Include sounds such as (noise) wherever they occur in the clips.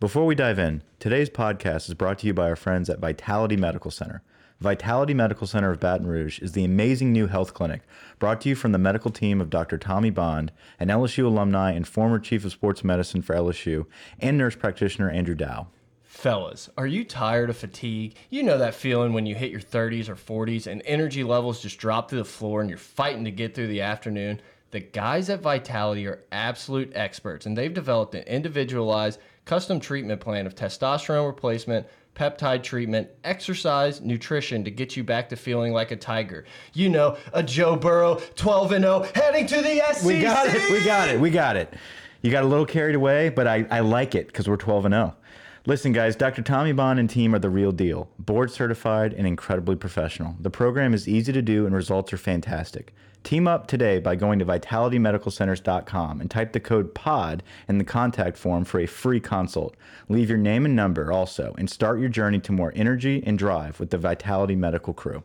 Before we dive in, today's podcast is brought to you by our friends at Vitality Medical Center. Vitality Medical Center of Baton Rouge is the amazing new health clinic brought to you from the medical team of Dr. Tommy Bond, an LSU alumni and former chief of sports medicine for LSU, and nurse practitioner Andrew Dow. Fellas, are you tired of fatigue? You know that feeling when you hit your 30s or 40s and energy levels just drop to the floor and you're fighting to get through the afternoon? The guys at Vitality are absolute experts and they've developed an individualized custom treatment plan of testosterone replacement, peptide treatment, exercise, nutrition to get you back to feeling like a tiger. You know, a Joe Burrow 12 and 0 heading to the SEC. We got it. We got it. We got it. You got a little carried away, but I, I like it because we're 12 and 0. Listen, guys, Dr. Tommy Bond and team are the real deal. Board certified and incredibly professional. The program is easy to do and results are fantastic. Team up today by going to vitalitymedicalcenters.com and type the code POD in the contact form for a free consult. Leave your name and number also and start your journey to more energy and drive with the Vitality Medical crew.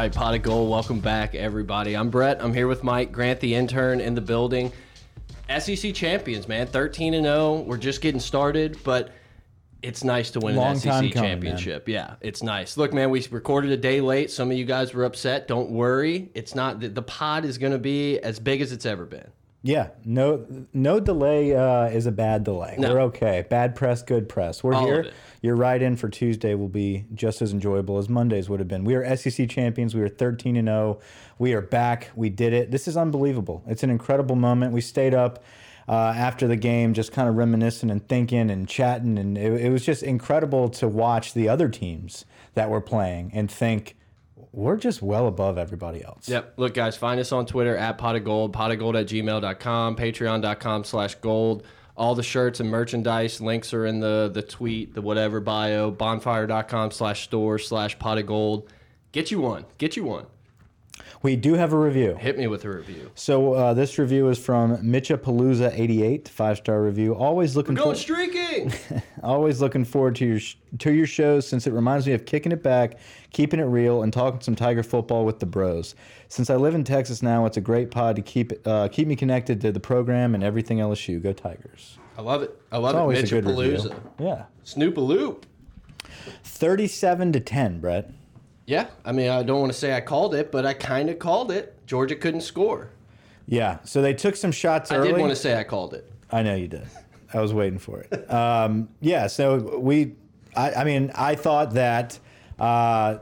Right, pot of gold. Welcome back, everybody. I'm Brett. I'm here with Mike Grant, the intern, in the building. SEC champions, man, 13 and 0. We're just getting started, but it's nice to win Long an SEC coming, championship. Yeah, it's nice. Look, man, we recorded a day late. Some of you guys were upset. Don't worry. It's not the, the pod is going to be as big as it's ever been. Yeah, no, no delay uh, is a bad delay. No. We're okay. Bad press, good press. We're All here. Your ride in for Tuesday will be just as enjoyable as Mondays would have been. We are SEC champions. We are 13 and 0. We are back. We did it. This is unbelievable. It's an incredible moment. We stayed up uh, after the game, just kind of reminiscing and thinking and chatting, and it, it was just incredible to watch the other teams that were playing and think we're just well above everybody else. Yep. Look, guys, find us on Twitter at pot of gold, pot of gold at gmail.com, patreon.com slash gold. All the shirts and merchandise links are in the the tweet, the whatever bio, bonfire.com slash store slash pot of gold. Get you one. Get you one. We do have a review. Hit me with a review. So uh, this review is from Mitchapalooza 88, five star review. Always looking Going for, streaking. (laughs) always looking forward to your sh- to your shows since it reminds me of kicking it back, keeping it real, and talking some Tiger football with the bros. Since I live in Texas now, it's a great pod to keep uh, keep me connected to the program and everything LSU. Go Tigers! I love it. I love It's always it. a good review. Mitchapalooza. Yeah, Snoopaloop. thirty-seven to ten, Brett. Yeah. I mean, I don't want to say I called it, but I kind of called it. Georgia couldn't score. Yeah, so they took some shots early. I did want to say I called it. I know you did. I was waiting for it. Um, yeah, so we, I, I mean, I thought that uh,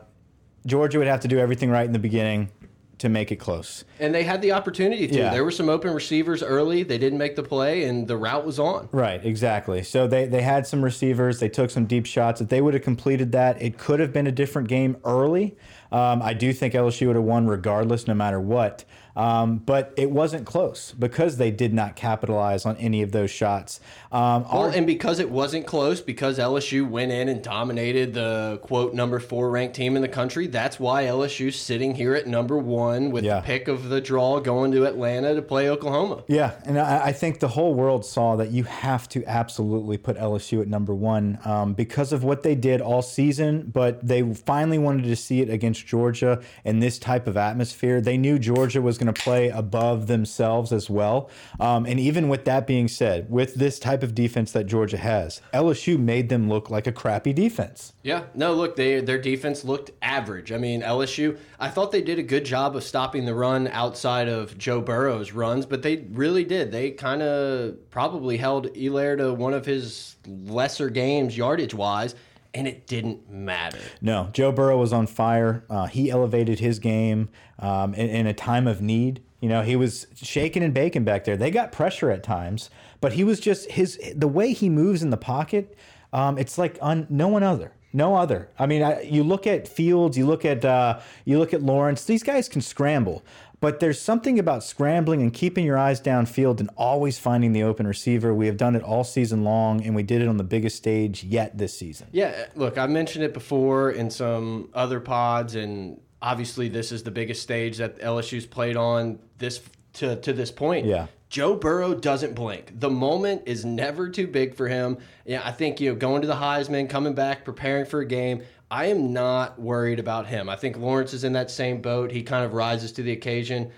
Georgia would have to do everything right in the beginning to make it close. And they had the opportunity to. Yeah. There were some open receivers early. They didn't make the play, and the route was on. Right, exactly. So they, they had some receivers. They took some deep shots. If they would have completed that, it could have been a different game early. Um, I do think LSU would have won regardless, no matter what. Um, but it wasn't close because they did not capitalize on any of those shots. Um, Well, and because it wasn't close, because LSU went in and dominated the quote number four ranked team in the country, that's why LSU's sitting here at number one with Yeah. the pick of the draw going to Atlanta to play Oklahoma. Yeah, and I, I think the whole world saw that you have to absolutely put LSU at number one um, because of what they did all season. But they finally wanted to see it against Georgia in this type of atmosphere. They knew Georgia was going to play above themselves as well. Um, and even with that being said, with this type of defense that Georgia has, LSU made them look like a crappy defense. Yeah, no, look, they their defense looked average. I mean, LSU, I thought they did a good job of stopping the run outside of Joe Burrow's runs, but they really did. They kind of probably held Helaire to one of his lesser games yardage wise, and it didn't matter. No, Joe Burrow was on fire. Uh, he elevated his game um, in, in a time of need. You know, he was shaking and baking back there. They got pressure at times, but he was just his the way he moves in the pocket. um, it's like no one other. No other. I mean, I, you look at Fields, you look at uh, you look at Lawrence. These guys can scramble, but there's something about scrambling and keeping your eyes downfield and always finding the open receiver. We have done it all season long, and we did it on the biggest stage yet this season. Yeah, look, I mentioned it before in some other pods, and obviously this is the biggest stage that LSU's played on this to to this point. Yeah. Joe Burrow doesn't blink. The moment is never too big for him. Yeah, I think you know going to the Heisman, coming back, preparing for a game. I am not worried about him. I think Lawrence is in that same boat. He kind of rises to the occasion.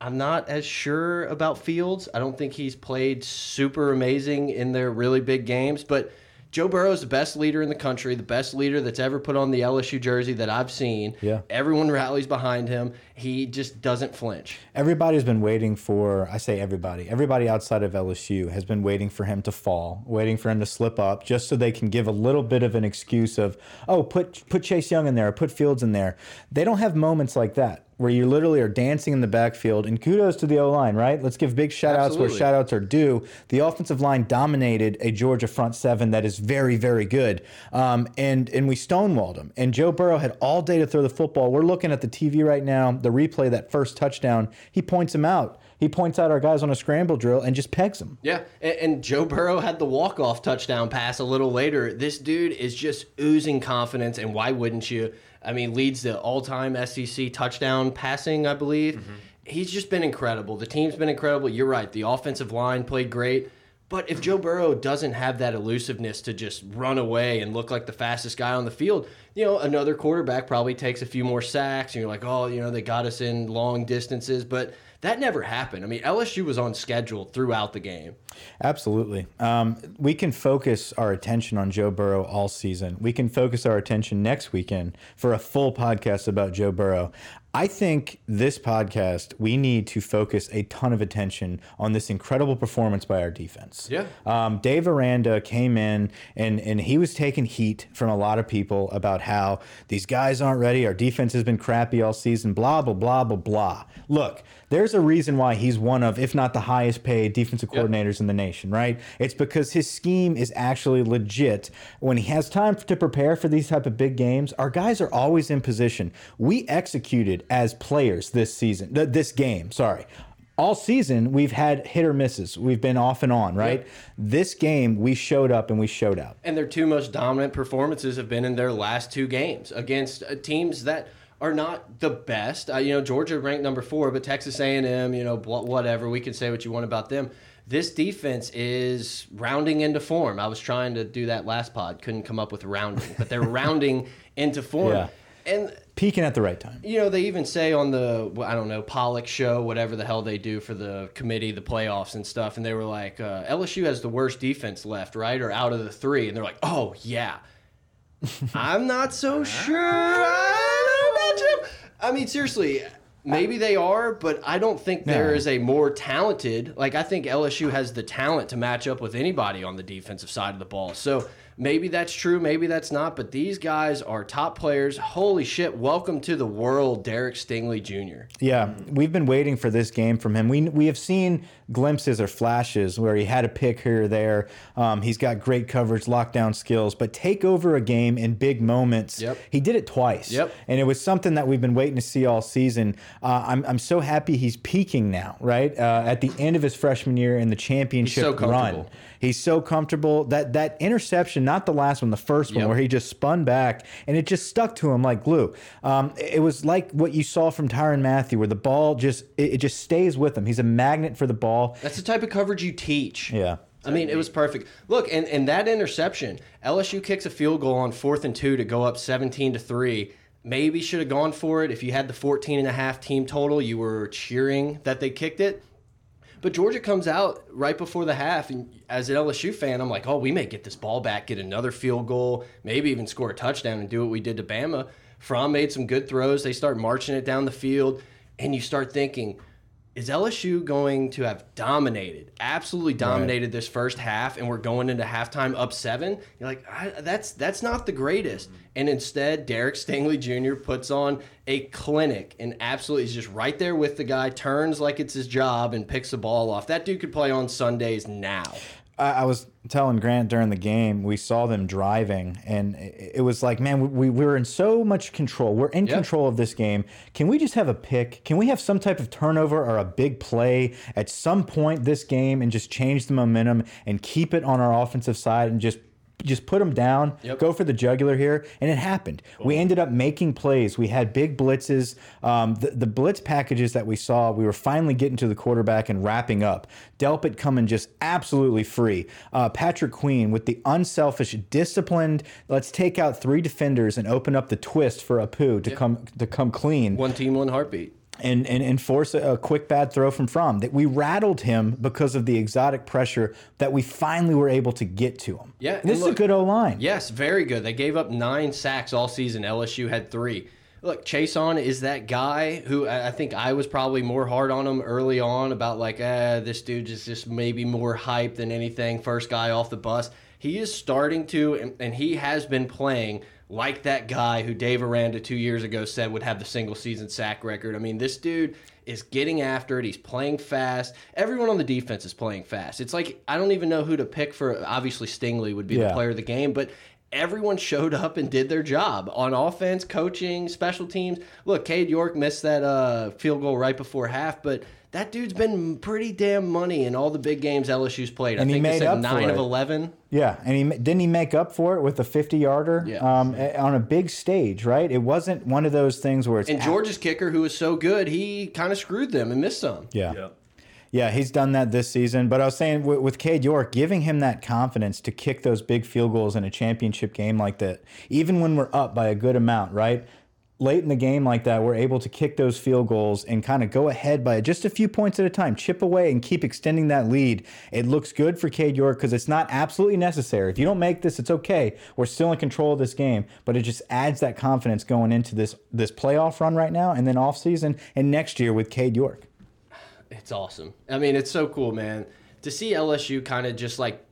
I'm not as sure about Fields. I don't think he's played super amazing in their really big games, but Joe Burrow is the best leader in the country, the best leader that's ever put on the LSU jersey that I've seen. Yeah. Everyone rallies behind him. He just doesn't flinch. Everybody's been waiting for, I say everybody, everybody outside of LSU has been waiting for him to fall, waiting for him to slip up, just so they can give a little bit of an excuse of, oh, put put Chase Young in there, put Fields in there. They don't have moments like that where you literally are dancing in the backfield. And kudos to the O line, right? Let's give big shout outs where shout outs are due. The offensive line dominated a Georgia front seven that is very, very good. Um, and, and we stonewalled them. And Joe Burrow had all day to throw the football. We're looking at the TV right now, the replay, that first touchdown. He points him out. He points out our guys on a scramble drill and just pegs them. Yeah, and, and Joe Burrow had the walk-off touchdown pass a little later. This dude is just oozing confidence, and why wouldn't you? I mean, leads the all-time SEC touchdown passing, I believe. Mm-hmm. He's just been incredible. The team's been incredible. You're right. The offensive line played great. But if Joe Burrow doesn't have that elusiveness to just run away and look like the fastest guy on the field, you know, another quarterback probably takes a few more sacks, and you're like, oh, you know, they got us in long distances. But that never happened. I mean, LSU was on schedule throughout the game. Absolutely. Um, we can focus our attention on Joe Burrow all season. We can focus our attention next weekend for a full podcast about Joe Burrow. I think this podcast, we need to focus a ton of attention on this incredible performance by our defense. Yeah. Um, Dave Aranda came in and, and he was taking heat from a lot of people about how these guys aren't ready. Our defense has been crappy all season, blah, blah, blah, blah, blah. Look, there's a reason why he's one of, if not the highest paid defensive coordinators in the nation, right? It's because his scheme is actually legit. When he has time to prepare for these type of big games, our guys are always in position. We executed as players this season, th- this game, sorry. All season, we've had hit or misses. We've been off and on, right? This game, we showed up and we showed out. And their two most dominant performances have been in their last two games against uh, teams that are not the best. Uh, you know, Georgia ranked number four, but Texas A&M, you know, whatever. We can say what you want about them. This defense is rounding into form. I was trying to do that last pod, couldn't come up with rounding, but they're (laughs) rounding into form. Yeah. And Peaking at the right time. you know, they even say on the I don't know Pollock show, whatever the hell they do for the committee, the playoffs and stuff, and they were like, uh, LSU has the worst defense left, right, or out of the three, and they're like, oh yeah. (laughs) I'm not so sure. (laughs) I don't know about you. I mean, seriously. Maybe they are, but I don't think there No. is a more talented. Like I think LSU has the talent to match up with anybody on the defensive side of the ball. So maybe that's true, maybe that's not. But these guys are top players. Holy shit! Welcome to the world, Derek Stingley Jr. Yeah, we've been waiting for this game from him. We we have seen glimpses or flashes where he had a pick here or there. Um, he's got great coverage, lockdown skills, but take over a game in big moments. Yep. He did it twice. Yep. And it was something that we've been waiting to see all season. Uh, I'm I'm so happy he's peaking now. Right uh, at the end of his freshman year in the championship so run. He's so comfortable that that interception, not the last one, the first one, Yep. where he just spun back and it just stuck to him like glue. Um, it was like what you saw from Tyrann Mathieu, where the ball just it, it just stays with him. He's a magnet for the ball. That's the type of coverage you teach. Yeah. I mean, it was perfect. Look, and, and that interception, LSU kicks a field goal on fourth and two to go up 17 to three. Maybe should have gone for it. If you had the 14 and a half team total, you were cheering that they kicked it. But Georgia comes out right before the half, and as an LSU fan, I'm like, oh, we may get this ball back, get another field goal, maybe even score a touchdown and do what we did to Bama. Fromm made some good throws. They start marching it down the field, and you start thinking, is LSU going to have dominated, absolutely dominated this first half, and we're going into halftime up seven? You're like, I, that's that's not the greatest. Mm-hmm. And instead, Derek Stingley Jr. puts on a clinic and absolutely is just right there with the guy, turns like it's his job, and picks the ball off. That dude could play on Sundays now. I, I was telling Grant during the game, we saw them driving, and it, it was like, man, we, we were in so much control. We're in control of this game. Can we just have a pick? Can we have some type of turnover or a big play at some point this game and just change the momentum and keep it on our offensive side and just just put them down, Yep. go for the jugular here, and it happened. We ended up making plays. We had big blitzes. Um, the, the blitz packages that we saw, we were finally getting to the quarterback and wrapping up. Delpit coming just absolutely free. Uh, Patrick Queen with the unselfish, disciplined. Let's take out three defenders and open up the twist for Apu to come to come clean One team, one heartbeat. And, and, and force a, a quick bad throw from Fromm. That we rattled him because of the exotic pressure that we finally were able to get to him. Yeah, this and is a good O line. Yes, very good. They gave up nine sacks all season. LSU had three. Look, Chaisson is that guy who I think I was probably more hard on him early on about like, eh, this dude is just maybe more hype than anything. First guy off the bus. He is starting to, and, and he has been playing like that guy who Dave Aranda two years ago said would have the single season sack record. I mean, this dude is getting after it. He's playing fast. Everyone on the defense is playing fast. It's like I don't even know who to pick for. Obviously, Stingley would be the player of the game, but everyone showed up and did their job on offense, coaching, special teams. Look, Cade York missed that uh, field goal right before half, but that dude's been pretty damn money in all the big games LSU's played. And I he think they made said up for nine of eleven. Yeah, and he didn't he make up for it with a 50 yarder Yeah. um, on a big stage, right? It wasn't one of those things where it's And George's kicker, who was so good, he kind of screwed them and missed some. yeah. Yeah. Yeah, he's done that this season. But I was saying with, with Cade York, giving him that confidence to kick those big field goals in a championship game like that, even when we're up by a good amount, right? Late in the game like that, we're able to kick those field goals and kind of go ahead by just a few points at a time, chip away and keep extending that lead. It looks good for Cade York because it's not absolutely necessary. If you don't make this, it's okay. We're still in control of this game, but it just adds that confidence going into this this playoff run right now and then off season and next year with Cade York. It's awesome. I mean, it's so cool, man. To see LSU kind of just like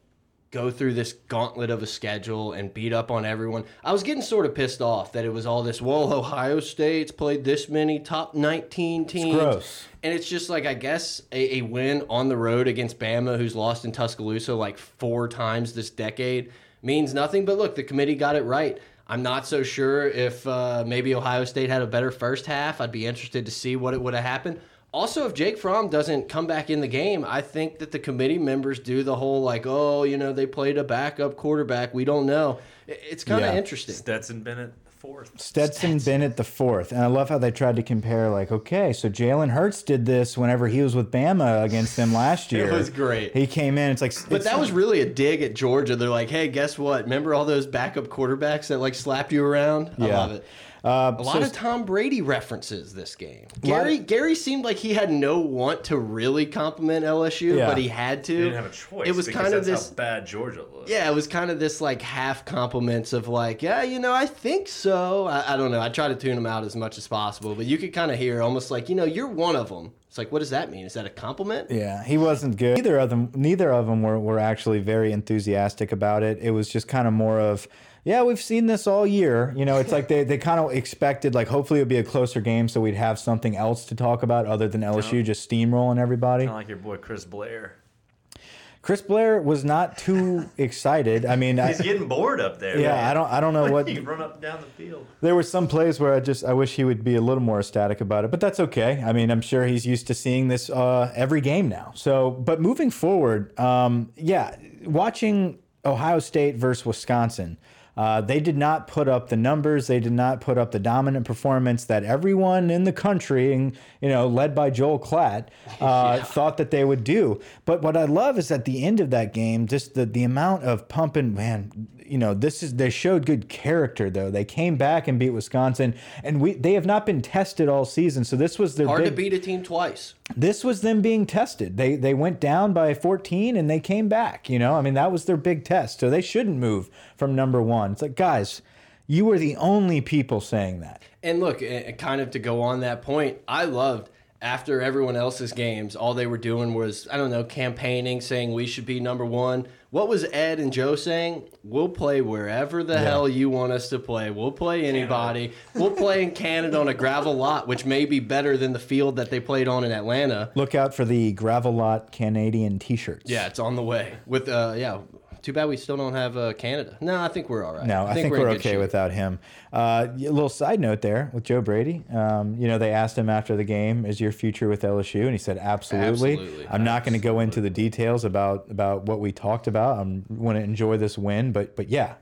go through this gauntlet of a schedule and beat up on everyone. I was getting sort of pissed off that it was all this, well, Ohio State's played this many top 19 teams. gross. And it's just like, I guess, a, a win on the road against Bama, who's lost in Tuscaloosa like four times this decade, means nothing. But look, the committee got it right. I'm not so sure if uh, maybe Ohio State had a better first half. I'd be interested to see what it would have happened. Also, if Jake Fromm doesn't come back in the game, I think that the committee members do the whole like, oh, you know, they played a backup quarterback. We don't know. It's kind of Yeah. interesting. Stetson Bennett the fourth. Stetson Bennett the fourth, and I love how they tried to compare. Like, okay, so Jalen Hurts did this whenever he was with Bama against them last (laughs) year. It was great. He came in. It's like, But that was really a dig at Georgia. They're like, hey, guess what? Remember all those backup quarterbacks that like slapped you around? I Yeah. love it. Uh, A lot so- of Tom Brady references this game. Lot- Gary Gary seemed like he had no want to really compliment LSU, Yeah. but he had to. He didn't have a choice. It was kind of this. how bad Georgia looked. Yeah, it was kind of this like half compliments of like, yeah, you know, I think so. I, I don't know. I try to tune them out as much as possible, but you could kind of hear almost like, you know, you're one of them. It's like, what does that mean? Is that a compliment? Yeah, he wasn't good. Neither of them. Neither of them were, were actually very enthusiastic about it. It was just kind of more of, yeah, we've seen this all year. You know, it's like they, they kind of expected like hopefully it'd be a closer game so we'd have something else to talk about other than LSU just steamrolling everybody. Kind of like your boy Chris Blair. Chris Blair was not too excited. I mean, I, He's getting bored up there. yeah, man. I don't I don't know (laughs) what He run up and down the field. There were some plays where I just I wish he would be a little more ecstatic about it, but that's okay. I mean, I'm sure he's used to seeing this uh, every game now. So, but moving forward, um, yeah, watching Ohio State versus Wisconsin. Uh, they did not put up the numbers. They did not put up the dominant performance that everyone in the country, and you know, led by Joel Klatt, (laughs) uh, thought that they would do. But what I love is at the end of that game, just the the amount of pumping, man. You know, this is they showed good character though. They came back and beat Wisconsin, and we they have not been tested all season. So this was their Hard big, to beat a team twice. This was them being tested. They they went down by 14 and they came back. You know, I mean that was their big test. So they shouldn't move from number one. It's like guys, you were the only people saying that. And look, kind of to go on that point, I loved after everyone else's games, all they were doing was, I don't know, campaigning, saying we should be number one. What was Ed and Joe saying? We'll play wherever the hell you want us to play. We'll play anybody. we'll play in Canada on a gravel lot, which may be better than the field that they played on in Atlanta. Look out for the gravel lot Canadian T-shirts. Yeah, it's on the way. With uh, yeah. Too bad we still don't have uh, Canada. No, I think we're all right. No, I think, in we're good okay without him. Uh, a little side note there with Joe Brady. Um, you know, they asked him after the game, "Is your future with LSU?" And he said, "Absolutely." Absolutely. I'm not going to go into the details about about what we talked about. I'm going to enjoy this win, but but yeah,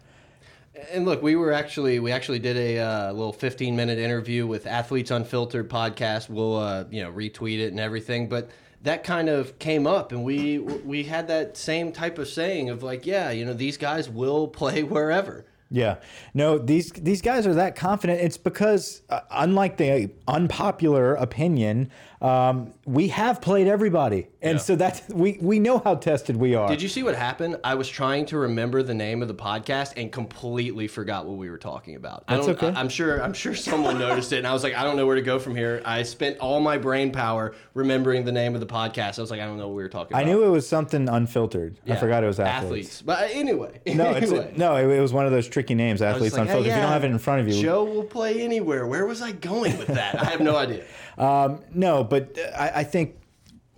And look, we were actually we actually did a uh, little 15 minute interview with Athletes Unfiltered podcast. We'll uh, you know retweet it and everything, but that kind of came up, and we we had that same type of saying of like, yeah, you know, these guys will play (laughs) wherever. Yeah, no, these these guys are that confident. It's because, uh, unlike the unpopular opinion, um, we have played everybody, and so that's we we know how tested we are. Did you see what happened? I was trying to remember the name of the podcast and completely forgot what we were talking about. That's I don't, okay. I, am sure. I'm sure someone (laughs) noticed it, and I was like, I don't know where to go from here. I spent all my brain power remembering the name of the podcast. I was like, I don't know what we were talking about. I knew it was something unfiltered. I forgot it was athletes. But uh, anyway, (laughs) No, it's no, it, it was one of those tricky names, athletes like, hey, unfiltered. If you don't have it in front of you, Joe will play anywhere. Where was I going with that? I have no (laughs) idea. Um, no, but I, I think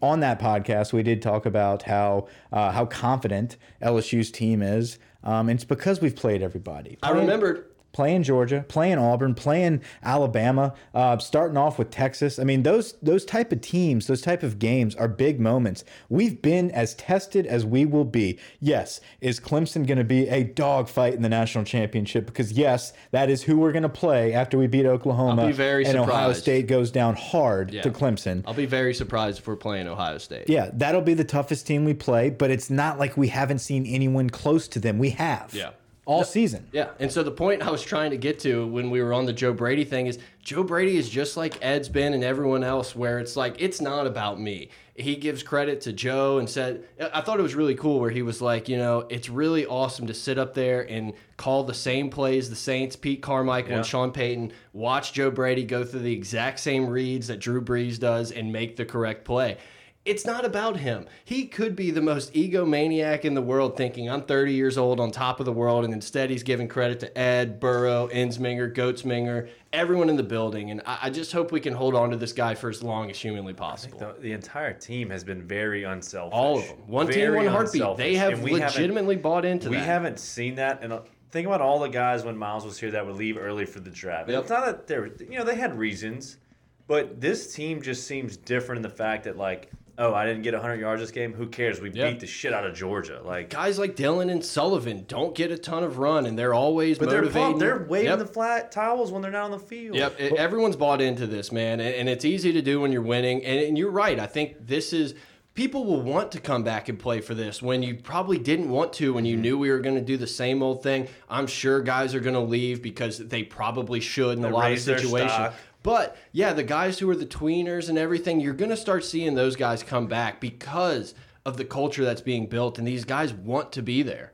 on that podcast we did talk about how uh, how confident LSU's team is. Um, and it's because we've played everybody. I remembered playing Georgia, playing Auburn, playing Alabama, uh, starting off with Texas. I mean, those those type of teams, those type of games are big moments. We've been as tested as we will be. Yes, is Clemson going to be a dogfight in the national championship? Because yes, that is who we're going to play after we beat Oklahoma. I'll be very and Ohio. State goes down hard to Clemson. I'll be very surprised if we're playing Ohio State. Yeah, that'll be the toughest team we play, but it's not like we haven't seen anyone close to them. We have. Yeah. All season. Yeah, and so the point I was trying to get to when we were on the Joe Brady thing is Joe Brady is just like Ed's been and everyone else, where it's like it's not about me. He gives credit to Joe and said, I thought it was really cool where he was like, you know, it's really awesome to sit up there and call the same plays the Saints, Pete Carmichael, and Sean Payton, watch Joe Brady go through the exact same reads that Drew Brees does and make the correct play. It's not about him. He could be the most egomaniac in the world, thinking I'm 30 years old on top of the world, and instead he's giving credit to Ed, Burrow, Ensminger, Goatsminger, everyone in the building. And I, I just hope we can hold on to this guy for as long as humanly possible. The, the entire team has been very unselfish. All of them, one team, one heartbeat. unselfish. They have we legitimately bought into We that. haven't seen that, and uh, think about all the guys when Miles was here that would leave early for the draft. Yep. It's not that they're, you know, they had reasons, but this team just seems different in the fact that like, oh, I didn't get 100 yards this game. Who cares? We Yep. beat the shit out of Georgia. Like, Guys like Dylan and Sullivan don't get a ton of run, and they're always but they're motivating. pumped. They're waving Yep. the flat towels when they're not on the field. Yep, e- everyone's bought into this, man, and, and it's easy to do when you're winning. And, and you're right. I think this is people will want to come back and play for this when you probably didn't want to when you mm-hmm. knew we were going to do the same old thing. I'm sure guys are going to leave because they probably should in a lot of situations. But yeah, the guys who are the tweeners and everything, you're going to start seeing those guys come back because of the culture that's being built, and these guys want to be there.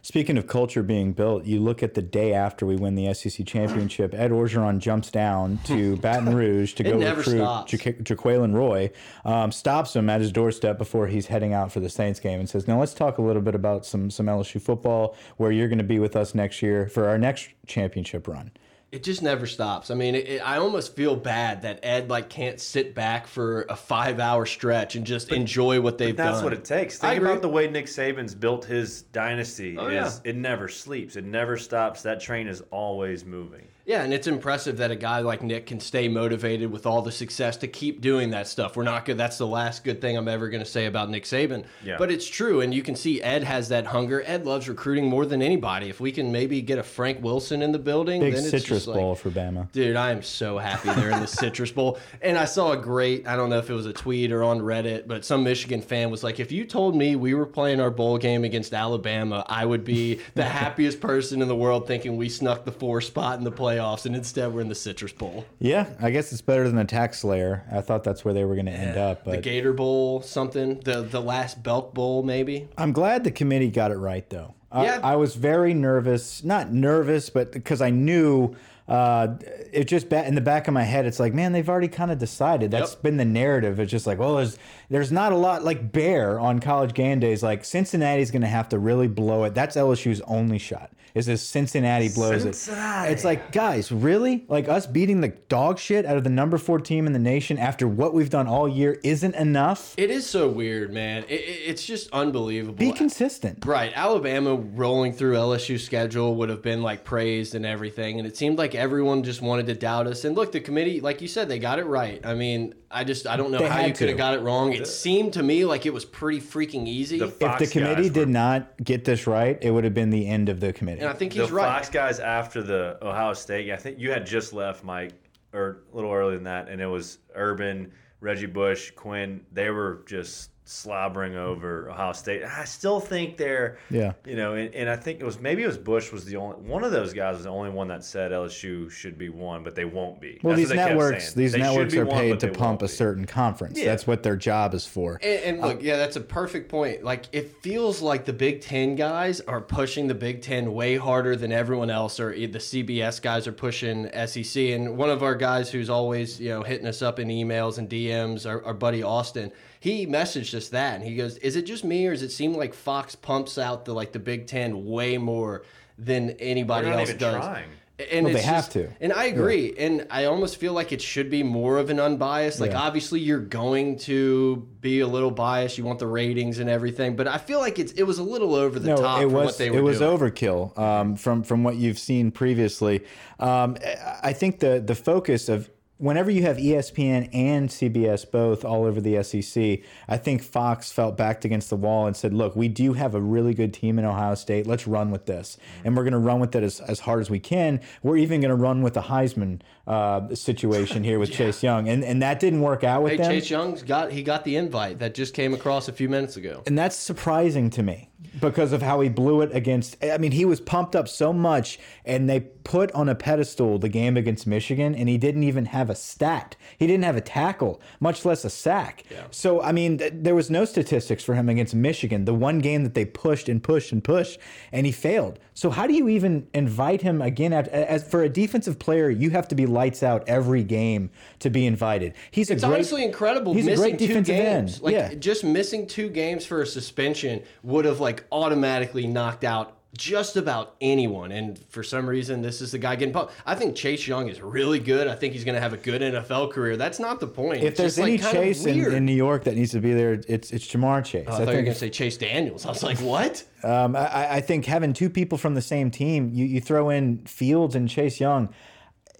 Speaking of culture being built, you look at the day after we win the SEC championship. Ed Orgeron jumps down to (laughs) Baton Rouge to go recruit stops. Ja- Jaquelin Roy, um, stops him at his doorstep before he's heading out for the Saints game, and says, "Now let's talk a little bit about some some LSU football, where you're going to be with us next year for our next championship run." It just never stops. I mean, it, it- I almost feel bad that Ed like can't sit back for a five-hour stretch and just enjoy what they've That's done. That's what it takes. Think about the way Nick Saban's built his dynasty. Oh, is it never sleeps. It never stops. That train is always moving. Yeah, and it's impressive that a guy like Nick can stay motivated with all the success to keep doing that stuff. We're not good. That's the last good thing I'm ever going to say about Nick Saban. Yeah. But it's true, and you can see Ed has that hunger. Ed loves recruiting more than anybody. If we can maybe get a Frank Wilson in the building, Big then it's citrus just like, bowl for Bama. Dude, I am so happy they're in the Citrus Bowl. (laughs) And I saw a great, I don't know if it was a tweet or on Reddit, but some Michigan fan was like, if you told me we were playing our bowl game against Alabama, I would be the (laughs) happiest person in the world thinking we snuck the four spot in the playoffs. And instead, we're in the Citrus Bowl. Yeah, I guess it's better than the Tax Slayer. I thought that's where they were going to end up, The Gator Bowl, something. The, the last Belk Bowl, maybe. I'm glad the committee got it right though. I- Yeah. I, was very nervous. Not nervous, but because I knew uh, it just in the back of my head. It's like, man, they've already kind of decided. That's Yep. been the narrative. It's just like, well, there's there's not a lot like Bear on college game days. Like Cincinnati's going to have to really blow it. That's LSU's only shot. Is if Cincinnati blows Cincinnati. it. It's like, guys, really? Like us beating the dog shit out of the number four team in the nation after what we've done all year isn't enough. It is so weird, man. It, it- it's just unbelievable. Be consistent. Right. Alabama rolling through LSU schedule would have been like praised and everything. And it seemed like everyone just wanted to doubt us. And look, the committee, like you said, they got it right. I mean, I just, I don't know They how you could have got it wrong. It seemed to me like it was pretty freaking easy. The If the committee did were- not get this right, it would have been the end of the committee. and I think the he's right. Fox guys after the Ohio State. I think you had just left, Mike, or a little earlier than that, and it was Urban, Reggie Bush, Quinn. They were just slobbering over Ohio State. I still think they're, Yeah. you know, and, and I think it was maybe it was Bush was the only one of those guys was the only one that said LSU should be one, but they won't be. Well, That's these what they kept networks, these They networks are paid but to pump a certain conference. Yeah. That's what their job is for. And, and look, yeah, that's a perfect point. Like, it feels like the Big Ten guys are pushing the Big Ten way harder than everyone else, or the CBS guys are pushing SEC. And one of our guys who's always, you know, hitting us up in emails and DMs, our, our buddy Austin, he messaged us that, and he goes, "Is it just me, or does it seem like Fox pumps out the like the Big Ten way more than anybody not else even does?" trying. And Well, they it's have just- to. And I agree. And I almost feel like it should be more of an unbiased. Like, Yeah. obviously, you're going to be a little biased. You want the ratings and everything. But I feel like it's it was a little over the No, top it was what they were it was doing. overkill um, from from what you've seen previously. Um, I think the the focus of whenever you have ESPN and CBS both all over the SEC, I think Fox felt backed against the wall and said, "Look, we do have a really good team in Ohio State. Let's run with this, and we're going to run with it as, as hard as we can. We're even going to run with the Heisman uh, situation here with (laughs) Chase Young, and and that didn't work out with Hey, them. Chase Young's got he got the invite that just came across a few minutes ago. And that's surprising to me because of how he blew it against. I mean, he was pumped up so much, and they put on a pedestal the game against Michigan, and he didn't even have a stat. He didn't have a tackle, much less a sack. So, I mean, th there was no statistics for him against Michigan, the one game that they pushed and pushed and pushed, and he failed. So, how do you even invite him again? At, as for a defensive player, you have to be lights out every game to be invited. He's a It's great, honestly incredible He's a missing great two games. end. Like yeah. just missing two games for a suspension would have like automatically knocked out just about anyone. And for some reason, this is the guy getting pumped. I think Chase Young is really good. I think he's going to have a good NFL career. That's not the point. If It's there's like, any kind Chase in, in New York that needs to be there, it's it's Ja'Marr Chase. I I thought you were going to say Chase Daniels. I was like, what? um, I, I think having two people from the same team, you, you throw in Fields and Chase Young,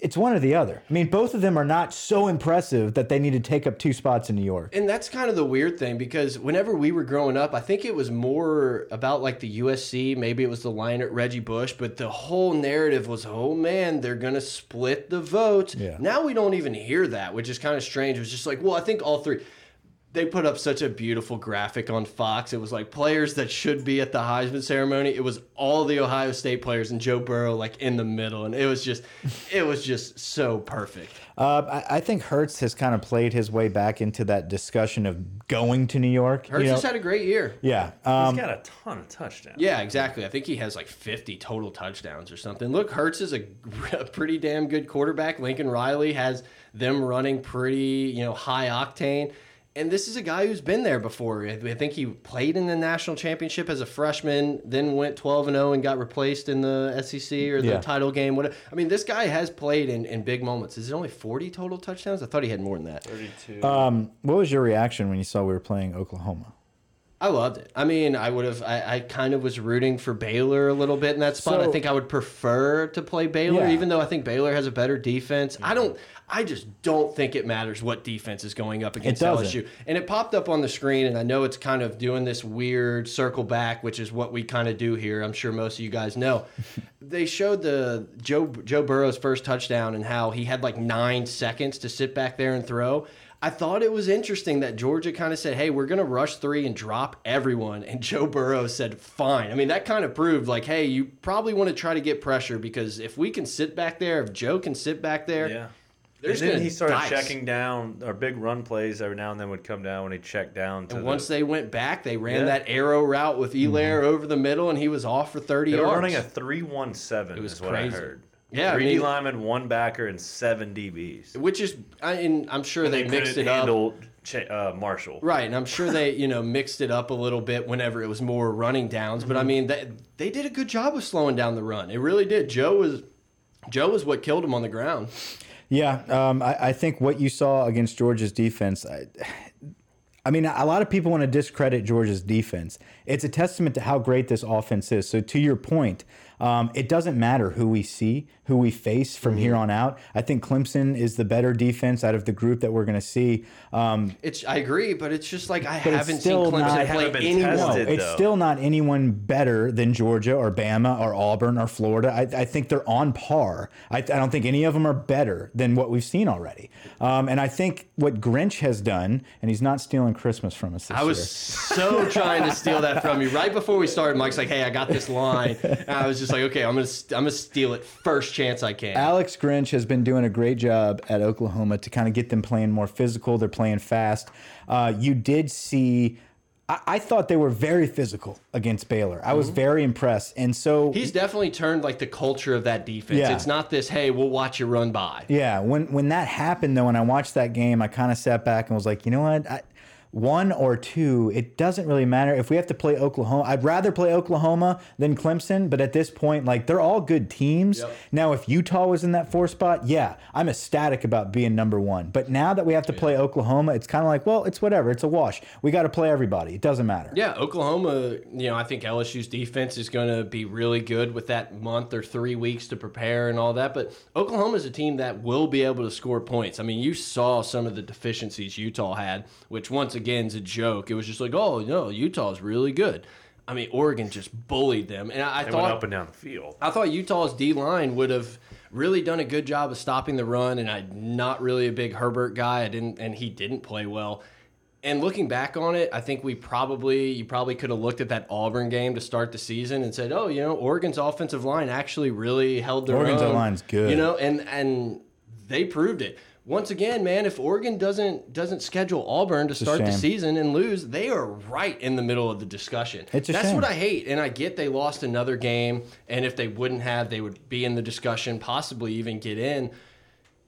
it's one or the other. I mean, both of them are not so impressive that they need to take up two spots in New York. And that's kind of the weird thing because whenever we were growing up, I think it was more about like the USC, maybe it was the Leinart Reggie Bush, but the whole narrative was, oh man, they're going to split the vote. Yeah. Now we don't even hear that, which is kind of strange. It was just like, well, I think all three. They put up such a beautiful graphic on Fox. It was like players that should be at the Heisman ceremony. It was all the Ohio State players and Joe Burrow like in the middle, and it was just, it was just so perfect. Uh, I, I think Hurts has kind of played his way back into that discussion of going to New York. you Hurts know? just had a great year. yeah. he's got a ton of touchdowns. Yeah, exactly. I think he has like 50 total touchdowns or something. Look, Hurts is a, (laughs) a pretty damn good quarterback. Lincoln Riley has them running pretty, you know, high octane. And this is a guy who's been there before. I I think he played in the national championship as a freshman, then went 12 and 0 and got replaced in the SEC or the Yeah. title game. Whatever. I mean, this guy has played in, in big moments. Is it only 40 total touchdowns? I thought he had more than that. 32. um, what was your reaction when you saw we were playing Oklahoma? I loved it. I mean, I would have. I, I kind of was rooting for Baylor a little bit in that spot. I think I would prefer to play Baylor, Yeah. even though I think Baylor has a better defense. I don't. Mm-hmm. I just don't think it matters what defense is going up against. LSU. And it popped up on the screen, and I know it's kind of doing this weird circle back, which is what we kind of do here. I'm sure most of you guys know. (laughs) they showed the Joe Joe Burrow's first touchdown and how he had like nine seconds to sit back there and throw. I thought it was interesting that Georgia kind of said, "Hey, we're going to rush three and drop everyone," and (laughs) Joe Burrow said, "Fine." I mean, that kind of proved like, "Hey, you probably want to try to get pressure because if we can sit back there, if Joe can sit back there, yeah. And then he started dice. checking down, Our big run plays every now and then would come down when he checked down. To And the, once they went back, they ran Yeah. that arrow route with mm-hmm. Helaire over the middle, and he was off for 30 they were yards. running a three-one-seven. It was is what crazy. I heard. Yeah, I three mean- D linemen, one backer, and seven DBs. which is, I, and I'm sure they, mixed couldn't it up. handle Cha- uh, Marshall. Right, and I'm sure they, you know, mixed it up a little bit whenever it was more running downs. But I mean, they, they did a good job of slowing down the run. It really did. Joe was, Joe was what killed him on the ground. Yeah, um, I, I think what you saw against Georgia's defense. I, I mean, a lot of people want to discredit Georgia's defense. It's a testament to how great this offense is. So, to your point, um, it doesn't matter who we see, who we face from here on out. I think Clemson is the better defense out of the group that we're going to see. Um, It's, I agree, but it's just like I haven't seen Clemson not- play They haven't been anyone. no, it's though. still not anyone better than Georgia or Bama or Auburn or Florida. I, I think they're on par. I, I don't think any of them are better than what we've seen already. Um, and I think what Grinch has done, and he's not stealing Christmas from us this I was year. so trying to steal that from you right before we started. Mike's like, "Hey, I got this line," (laughs) and I was just like, "Okay, I'm gonna, I'm gonna steal it first chance I can." Alex Grinch has been doing a great job at Oklahoma to kind of get them playing more physical. They're playing fast. Uh, you did see. I, I thought they were very physical against Baylor. I was very impressed, and so He's definitely turned like the culture of that defense. Yeah. It's not this, "Hey, we'll watch you run by." Yeah, when when that happened though, when I watched that game, I kind of sat back and was like, you know what, I, one or two, it doesn't really matter. If we have to play Oklahoma, I'd rather play Oklahoma than Clemson. But at this point, like they're all good teams. Yep. Now, if Utah was in that four spot, yeah, I'm ecstatic about being number one. But now that we have to play Oklahoma, it's kind of like, well, it's whatever. It's a wash. We got to play everybody. It doesn't matter. Yeah, Oklahoma, you know, I think LSU's defense is going to be really good with that month or three weeks to prepare and all that. But Oklahoma is a team that will be able to score points. I mean, you saw some of the deficiencies Utah had, which once again is a joke. It was just like, oh, no, Utah's really good. I mean, Oregon just bullied them. And I, I They thought went up and down the field. I thought Utah's D line would have really done a good job of stopping the run, and I'm not really a big Herbert guy. I didn't, and he didn't play well. And looking back on it, I think we probably you probably could have looked at that Auburn game to start the season and said, "Oh, you know, Oregon's offensive line actually really held their Oregon's own." line's good. you know, and and they proved it. Once again, man, if Oregon doesn't doesn't schedule Auburn to start the season and lose, they are right in the middle of the discussion. It's a That's shame. what I hate, and I get they lost another game, and if they wouldn't have, they would be in the discussion, possibly even get in.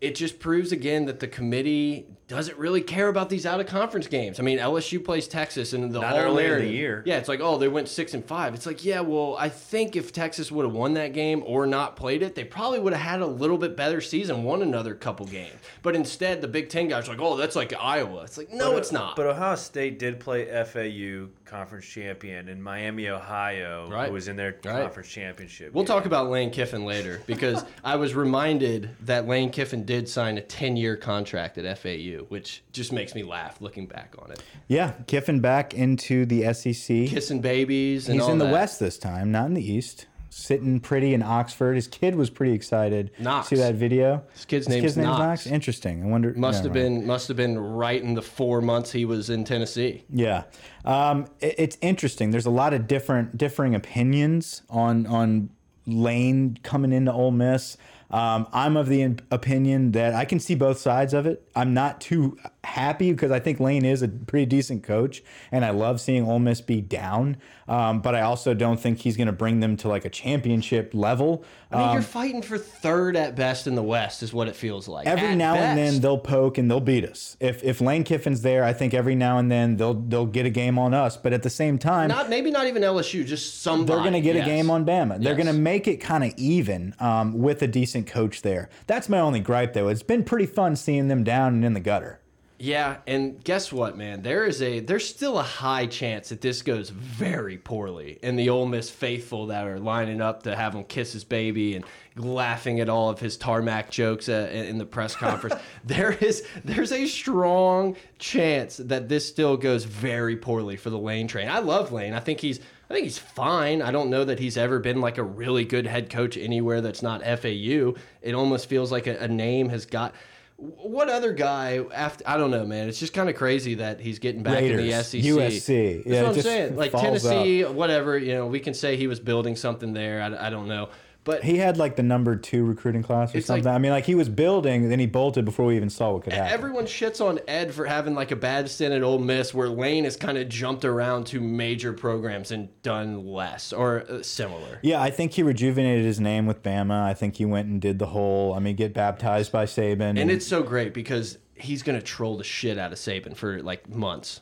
It just proves again that the committee doesn't really care about these out of conference games. I mean, LSU plays Texas, and the Not whole early in the year. Yeah, it's like, oh, they went six and five. It's like, yeah, well, I think if Texas would have won that game or not played it, they probably would have had a little bit better season, won another couple games. But instead, the Big Ten guys are like, oh, that's like Iowa. It's like, no, But, it's not. But Ohio State did play FAU conference champion and Miami, Ohio, Right. who was in their Right. conference championship. We'll game. talk about Lane Kiffin later because (laughs) I was reminded that Lane Kiffin did sign a 10 year contract at FAU, which just makes me laugh looking back on it. Yeah, Kiffin back into the SEC. Kissing babies and He's all in the that. West this time, not in the East. Sitting pretty in Oxford. His kid was pretty excited. Knox. See that video? His kid's name name's Knox. Interesting. I wonder. Must never have been must have been right in the four months he was in Tennessee. Yeah, um, it- it's interesting. There's a lot of different differing opinions on on Lane coming into Ole Miss. Um, I'm of the opinion that I can see both sides of it. I'm not too happy because I think Lane is a pretty decent coach, and I love seeing Ole Miss be down. Um, but I also don't think he's going to bring them to like a championship level. I mean, Um, you're fighting for third at best in the West, is what it feels like. every At now and then they'll poke and they'll beat us. If if Lane Kiffin's there, I think every now and then they'll they'll get a game on us. But at the same time, not maybe not even LSU, just somebody. they're going to get yes. a game on Bama. They're Yes. going to make it kind of even um, with a decent coach there. That's my only gripe, though. It's been pretty fun seeing them down and in the gutter. Yeah, and guess what, man? There is a there's still a high chance that this goes very poorly, and the Ole Miss faithful that are lining up to have him kiss his baby and laughing at all of his tarmac jokes uh, in in the press (laughs) conference. there is there's a strong chance that this still goes very poorly for the Lane train. I love Lane. I think he's I think he's fine. I don't know that he's ever been like a really good head coach anywhere that's not FAU. It almost feels like a, a name has got. What other guy after I don't know, man. It's just kind of crazy that he's getting back in the SEC. USC. That's Yeah, what I'm saying. Like Tennessee, whatever. You know, we can say he was building something there. I, I don't know, But He had like the number two recruiting class or It's like- something. I mean, like he was building, then he bolted before we even saw what could happen. Everyone shits on Ed for having like a bad stint at Ole Miss, where Lane has kind of jumped around to major programs and done less or uh, similar. yeah, I think he rejuvenated his name with Bama. I think he went and did the whole. I mean, get baptized by Saban. And it's so great because he's gonna troll the shit out of Saban for like months.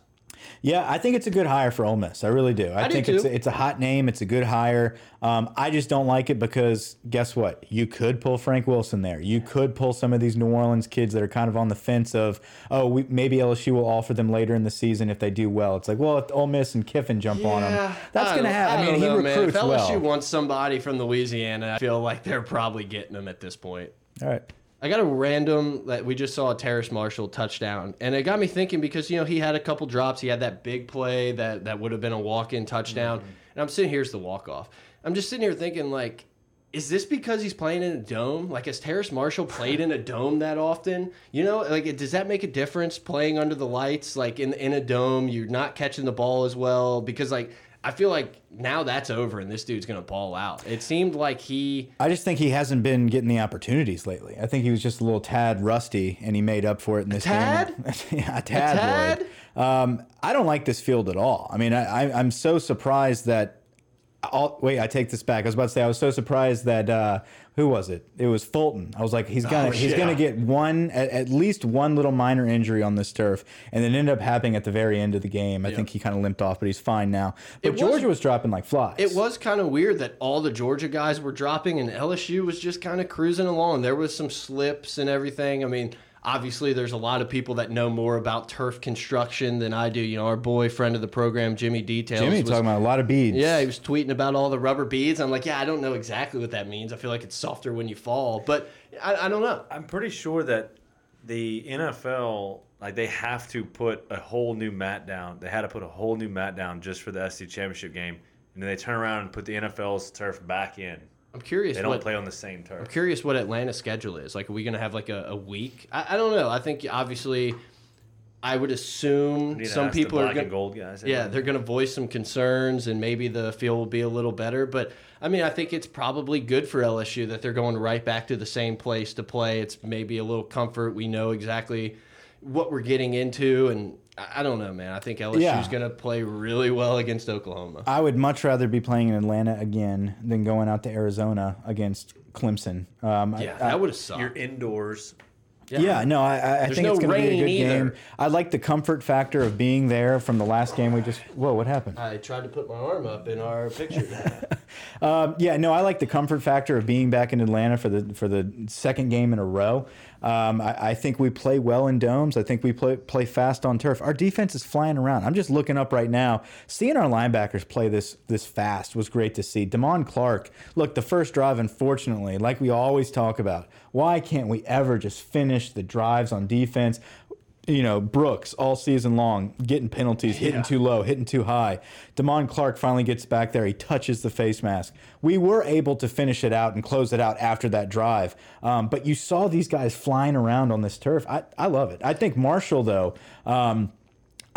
Yeah, I think it's a good hire for Ole Miss. I really do. I, do think it's too. a, it's a hot name. It's a good hire. Um, I just don't like it because guess what? You could pull Frank Wilson there. You could pull some of these New Orleans kids that are kind of on the fence of, oh, we, maybe LSU will offer them later in the season if they do well. It's like, well, if Ole Miss and Kiffin jump on them, that's going to happen. I, mean, he know, man. recruits If LSU well. wants somebody from Louisiana, I feel like they're probably getting them at this point. All right. I got a random that we just saw a Terrace Marshall touchdown, and it got me thinking because you know he had a couple drops. He had that big play that that would have been a walk-in touchdown, mm-hmm. and I'm sitting here's the walk-off. I'm just sitting here thinking like, is this because he's playing in a dome? Like, has Terrace Marshall played in a dome that often? You know, like does that make a difference playing under the lights? Like in in a dome, you're not catching the ball as well because like. I feel like now that's over and this dude's gonna ball out. It seemed like he I just think he hasn't been getting the opportunities lately. I think he was just a little tad rusty, and he made up for it in this tad? game. (laughs) yeah, a tad. tad? Um, I don't like this field at all. I mean, I, I, I'm so surprised that. I'll, wait, I take this back. I was about to say I was so surprised that uh, who was it? It was Fulton. I was like, he's gonna Oh, he's yeah. gonna get one at, at least one little minor injury on this turf, and then ended up happening at the very end of the game. I think he kind of limped off, but he's fine now. But was- Georgia was dropping like flies. It was kind of weird that all the Georgia guys were dropping and LSU was just kind of cruising along. There was some slips and everything. I mean, obviously there's a lot of people that know more about turf construction than I do. You know, our boy friend of the program, Jimmy Details. Jimmy was, talking about a lot of beads. yeah, he was tweeting about all the rubber beads. I'm like, yeah, I don't know exactly what that means. I feel like it's softer when you fall, but I, I don't know. I'm pretty sure that the NFL, like they have to put a whole new mat down. They had to put a whole new mat down just for the SEC championship game, and then they turn around and put the NFL's turf back in. I'm curious. They don't what, play on the same turf. I'm curious what Atlanta's schedule is. Like, are we going to have like a, a week? I, I don't know. I think obviously, I would assume some people are going gold guys. Yeah, they're going to voice some concerns, and maybe the field will be a little better. But I mean, I think it's probably good for LSU that they're going right back to the same place to play. It's maybe a little comfort. We know exactly what we're getting into, and I I don't know, man. I think LSU's Yeah. going to play really well against Oklahoma. I would much rather be playing in Atlanta again than going out to Arizona against Clemson. Um, yeah, I- that would have sucked. You're indoors. yeah, no, I, I- I think no it's going to be a good either. game. I like the comfort factor of being there from the last game we just. Whoa, what happened? I tried to put my arm up in our picture. (laughs) Um, yeah, no, I like the comfort factor of being back in Atlanta for the for the second game in a row. Um, I, I think we play well in domes. I think we play play fast on turf. Our defense is flying around. I'm just looking up right now, seeing our linebackers play this this fast was great to see. Damon Clark, look, the first drive, unfortunately, like we always talk about, why can't we ever just finish the drives on defense? You know, Brooks all season long getting penalties, hitting too low, hitting too high. Damon Clark finally gets back there. He touches the face mask. We were able to finish it out and close it out after that drive. Um, but you saw these guys flying around on this turf. I, I love it. I think Marshall, though, um,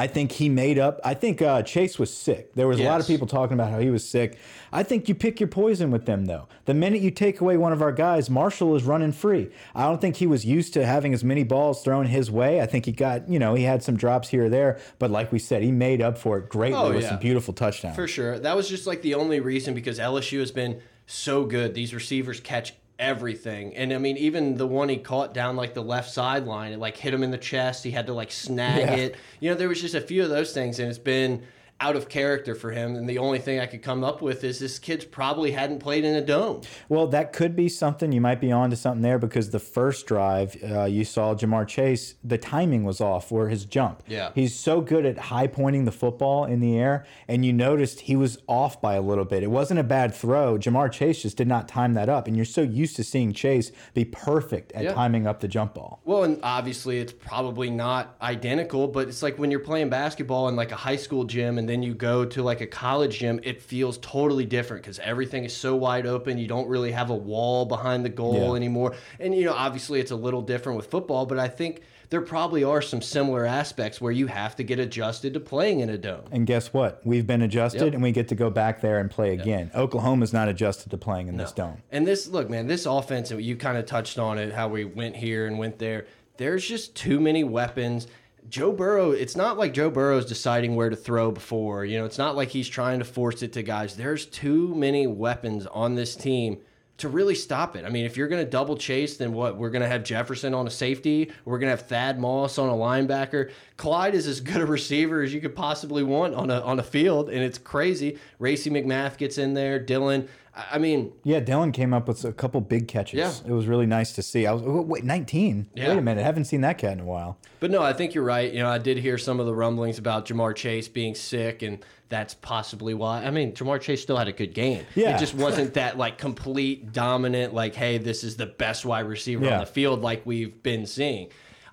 I think he made up. I think uh, Chase was sick. There was a lot of people talking about how he was sick. I think you pick your poison with them, though. The minute you take away one of our guys, Marshall is running free. I don't think he was used to having as many balls thrown his way. I think he got, you know, he had some drops here or there, but like we said, he made up for it greatly Oh, with yeah. some beautiful touchdowns. For sure. That was just like the only reason because LSU has been so good. These receivers catch everything. And I mean, even the one he caught down like the left sideline, it like hit him in the chest. He had to like snag Yeah. it. You know, there was just a few of those things, and it's been out of character for him. And the only thing I could come up with is this kid's probably hadn't played in a dome. Well, that could be something. You might be onto something there because the first drive uh, you saw Ja'Marr Chase, the timing was off for his jump. Yeah. He's so good at high pointing the football in the air, and you noticed he was off by a little bit. It wasn't a bad throw. Ja'Marr Chase just did not time that up, and you're so used to seeing Chase be perfect at Yeah. timing up the jump ball. Well, and obviously it's probably not identical, but it's like when you're playing basketball in like a high school gym and then you go to like a college gym, it feels totally different because everything is so wide open. You don't really have a wall behind the goal Yeah. anymore. And, you know, obviously it's a little different with football, but I think there probably are some similar aspects where you have to get adjusted to playing in a dome. And guess what? We've been adjusted, Yep. and we get to go back there and play again. Oklahoma's not adjusted to playing in this dome. And this, look, man, this offense, you kind of touched on it, how we went here and went there. There's just too many weapons. Joe Burrow, it's not like Joe Burrow's deciding where to throw before. You know, it's not like he's trying to force it to guys. There's too many weapons on this team to really stop it. I mean, if you're going to double chase, then what? We're going to have Jefferson on a safety. We're going to have Thad Moss on a linebacker. Clyde is as good a receiver as you could possibly want on a on a field, and it's crazy. Racey McMath gets in there. Dylan. I mean, Yeah, Dylan came up with a couple big catches. Yeah. It was really nice to see. I was oh, wait, 19. Yeah. Wait a minute, I haven't seen that cat in a while. But no, I think you're right. You know, I did hear some of the rumblings about Ja'Marr Chase being sick, and that's possibly why. I mean, Ja'Marr Chase still had a good game. Yeah. It just wasn't that like complete dominant, like, hey, this is the best wide receiver Yeah. on the field, like we've been seeing.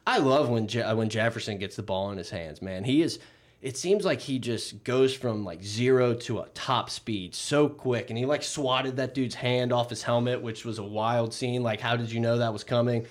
I love when Je when Jefferson gets the ball in his hands, man. He is. It seems like he just goes from like zero to a top speed so quick, and he like swatted that dude's hand off his helmet, which was a wild scene. Like, how did you know that was coming?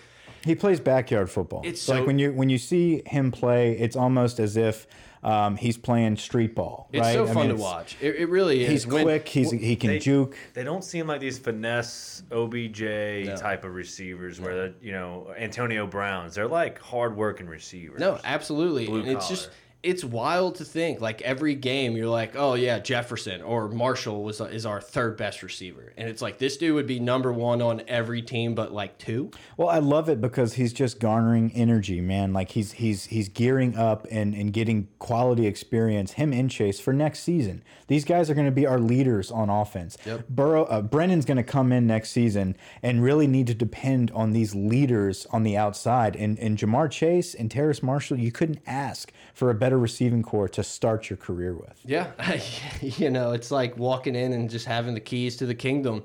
He plays backyard football. It's like when you when you see him play, it's almost as if um, he's playing street ball. It's right? so I fun mean, to watch. It, it really is. He's When- quick. He's he can they- juke. They don't seem like these finesse OBJ type of receivers where they're, you know Antonio Browns. They're like hard working receivers. No, absolutely. Blue and it's just collar. It's wild to think like every game you're like, oh yeah, Jefferson or Marshall was is our third best receiver, and it's like this dude would be number one on every team, but like two. Well, I love it because he's just garnering energy, man. Like he's he's he's gearing up and and getting quality experience. Him and Chase for next season. These guys are going to be our leaders on offense. Yep. Burrow, uh, Brennan's going to come in next season and really need to depend on these leaders on the outside. And and Ja'Marr Chase and Terrace Marshall, you couldn't ask for a better receiving corps to start your career with. Yeah, (laughs) you know, it's like walking in and just having the keys to the kingdom.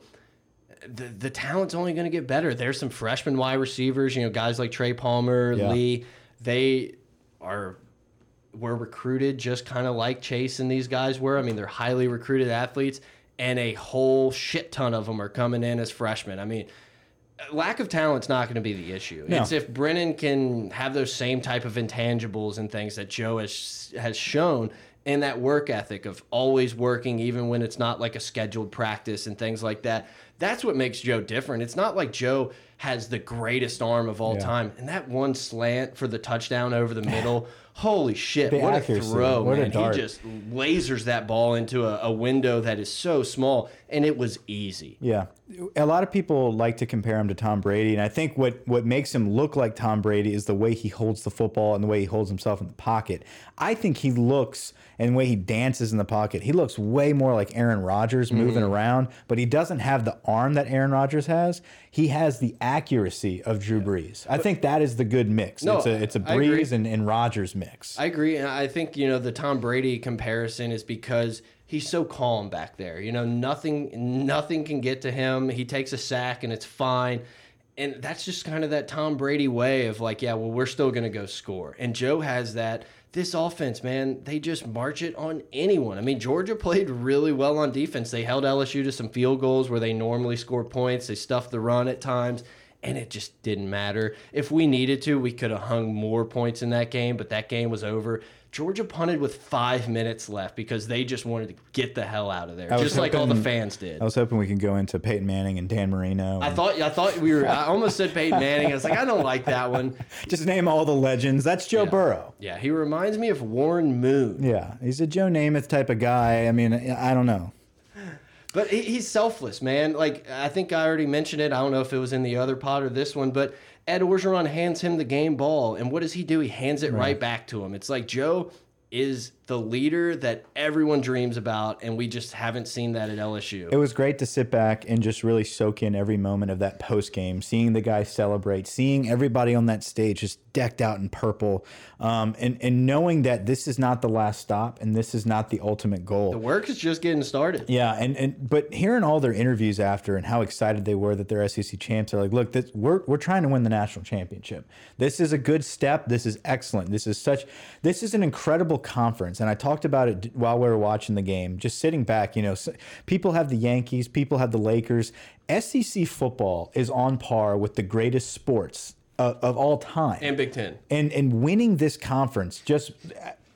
The, the talent's only going to get better. There's some freshman wide receivers, you know, guys like Trey Palmer, Yeah. Lee. They are were recruited just kind of like Chase and these guys were. I mean, they're highly recruited athletes, and a whole shit ton of them are coming in as freshmen. I mean, lack of talent's not going to be the issue. No. It's if Brennan can have those same type of intangibles and things that Joe has has shown and that work ethic of always working even when it's not like a scheduled practice and things like that. That's what makes Joe different. It's not like Joe has the greatest arm of all Yeah. time. And that one slant for the touchdown over the middle, (sighs) holy shit, The what accuracy, a throw, what a man. dart. He just lasers that ball into a, a window that is so small and it was easy. Yeah. A lot of people like to compare him to Tom Brady. And I think what, what makes him look like Tom Brady is the way he holds the football and the way he holds himself in the pocket. I think he looks, and the way he dances in the pocket, he looks way more like Aaron Rodgers mm-hmm. moving around, but he doesn't have the arm that Aaron Rodgers has. He has the accuracy of Drew Brees. I think that is the good mix. No, it's a, it's a. Brees and, and Rodgers mix. I agree, and I think you know the Tom Brady comparison is because he's so calm back there. You know, nothing nothing can get to him. He takes a sack and it's fine. And that's just kind of that Tom Brady way of like, yeah, well, we're still going to go score. And Joe has that. This offense, man, they just march it on anyone. I mean, Georgia played really well on defense. They held LSU to some field goals where they normally score points. They stuffed the run at times and it just didn't matter. If we needed to, we could have hung more points in that game, but that game was over. Georgia punted with five minutes left because they just wanted to get the hell out of there, just like all the fans did. I was hoping we could go into Peyton Manning and Dan Marino. I thought, I thought we were. I almost said Peyton Manning. I was like, I don't like that one. (laughs) just name all the legends. That's Joe Burrow. Yeah, he reminds me of Warren Moon. Yeah, he's a Joe Namath type of guy. I mean, I don't know. But he's selfless, man. Like I think I already mentioned it. I don't know if it was in the other pod or this one, but Ed Orgeron hands him the game ball, and what does he do? He hands it right, back to him. It's like Joe is the leader that everyone dreams about, and we just haven't seen that at LSU. It was great to sit back and just really soak in every moment of that post game, seeing the guys celebrate, seeing everybody on that stage just decked out in purple, um, and and knowing that this is not the last stop and this is not the ultimate goal. the work is just getting started. Yeah, and, and but hearing all their interviews after and how excited they were that they're SEC champs, they're like, look, this, we're we're trying to win the national championship. This is a good step. This is excellent. This is such. This is an incredible conference. And I talked about it while we were watching the game, just sitting back. You know, people have the Yankees, people have the Lakers. SEC football is on par with the greatest sports uh, of all time. And Big Ten. And and winning this conference just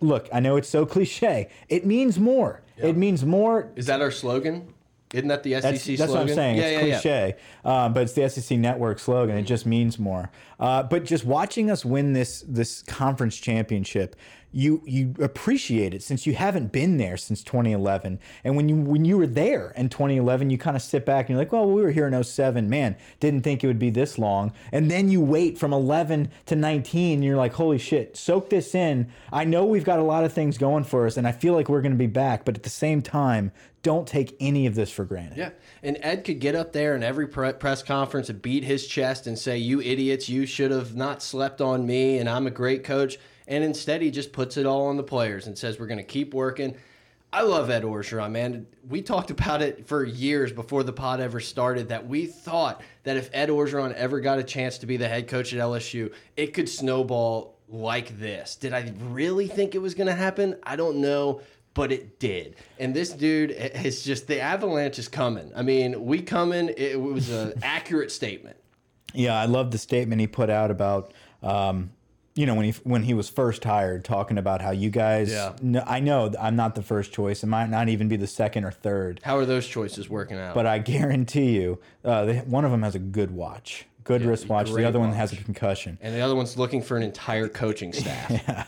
look. I know it's so (laughs) cliche. It means more. Yep. It means more. Is that our slogan? Isn't that the SEC that's, slogan? That's what I'm saying. Yeah, it's yeah, cliche, yeah. Um, but it's the SEC network slogan. It just means more. Uh, but just watching us win this this conference championship, you you appreciate it since you haven't been there since 2011. And when you when you were there in 2011, you kind of sit back and you're like, well, we were here in 07. Man, didn't think it would be this long. And then you wait from 11 to 19. And you're like, holy shit, soak this in. I know we've got a lot of things going for us, and I feel like we're going to be back. But at the same time, don't take any of this for granted. Yeah. And Ed could get up there in every press conference and beat his chest and say, You idiots, you should have not slept on me, and I'm a great coach. And instead, he just puts it all on the players and says, We're going to keep working. I love Ed Orgeron, man. We talked about it for years before the pod ever started that we thought that if Ed Orgeron ever got a chance to be the head coach at LSU, it could snowball like this. Did I really think it was going to happen? I don't know but it did. And this dude is just the avalanche is coming. I mean, we coming. It was an (laughs) accurate statement. Yeah, I love the statement he put out about. Um, you know when he when he was first hired, talking about how you guys. Yeah. Know, I know I'm not the first choice. It might not even be the second or third. How are those choices working out? But I guarantee you, uh, they, one of them has a good watch, good yeah, wristwatch. The other watch. one has a concussion, and the other one's looking for an entire coaching staff. (laughs) yeah.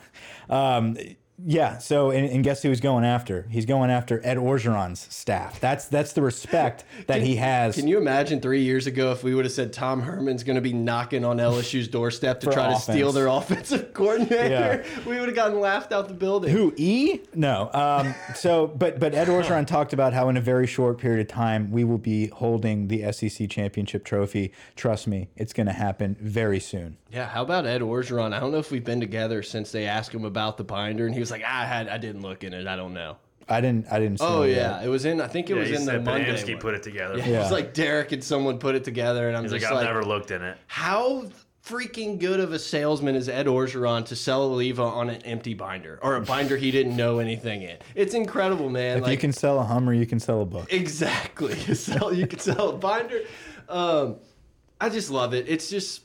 Um, yeah. So, and, and, guess who he's going after? He's going after Ed Orgeron's staff. That's that's the respect (laughs) that can, he has. Can you imagine three years ago if we would have said Tom Herman's going to be knocking on LSU's doorstep to try offense. to steal their offensive (laughs) coordinator? Yeah. We would have gotten laughed out the building. Who E? No. Um, so, but but Ed Orgeron (laughs) talked about how in a very short period of time we will be holding the SEC championship trophy. Trust me, it's going to happen very soon. Yeah. How about Ed Orgeron? I don't know if we've been together since they asked him about the binder, and he was was like, I had, I didn't look in it. I don't know. I didn't. I didn't. oh yeah, it was in. I think it yeah, was in the Monday. Bansky one. put it together. Yeah, yeah. It was like Derek and someone put it together, and I'm He's just like, I've like, never looked in it. How freaking good of a salesman is Ed Orgeron to sell Alleva on an empty binder or a binder he didn't know anything in? It's incredible, man. If like, you can sell a Hummer, you can sell a book. Exactly. (laughs) You sell. You can sell a binder. Um, I just love it. It's just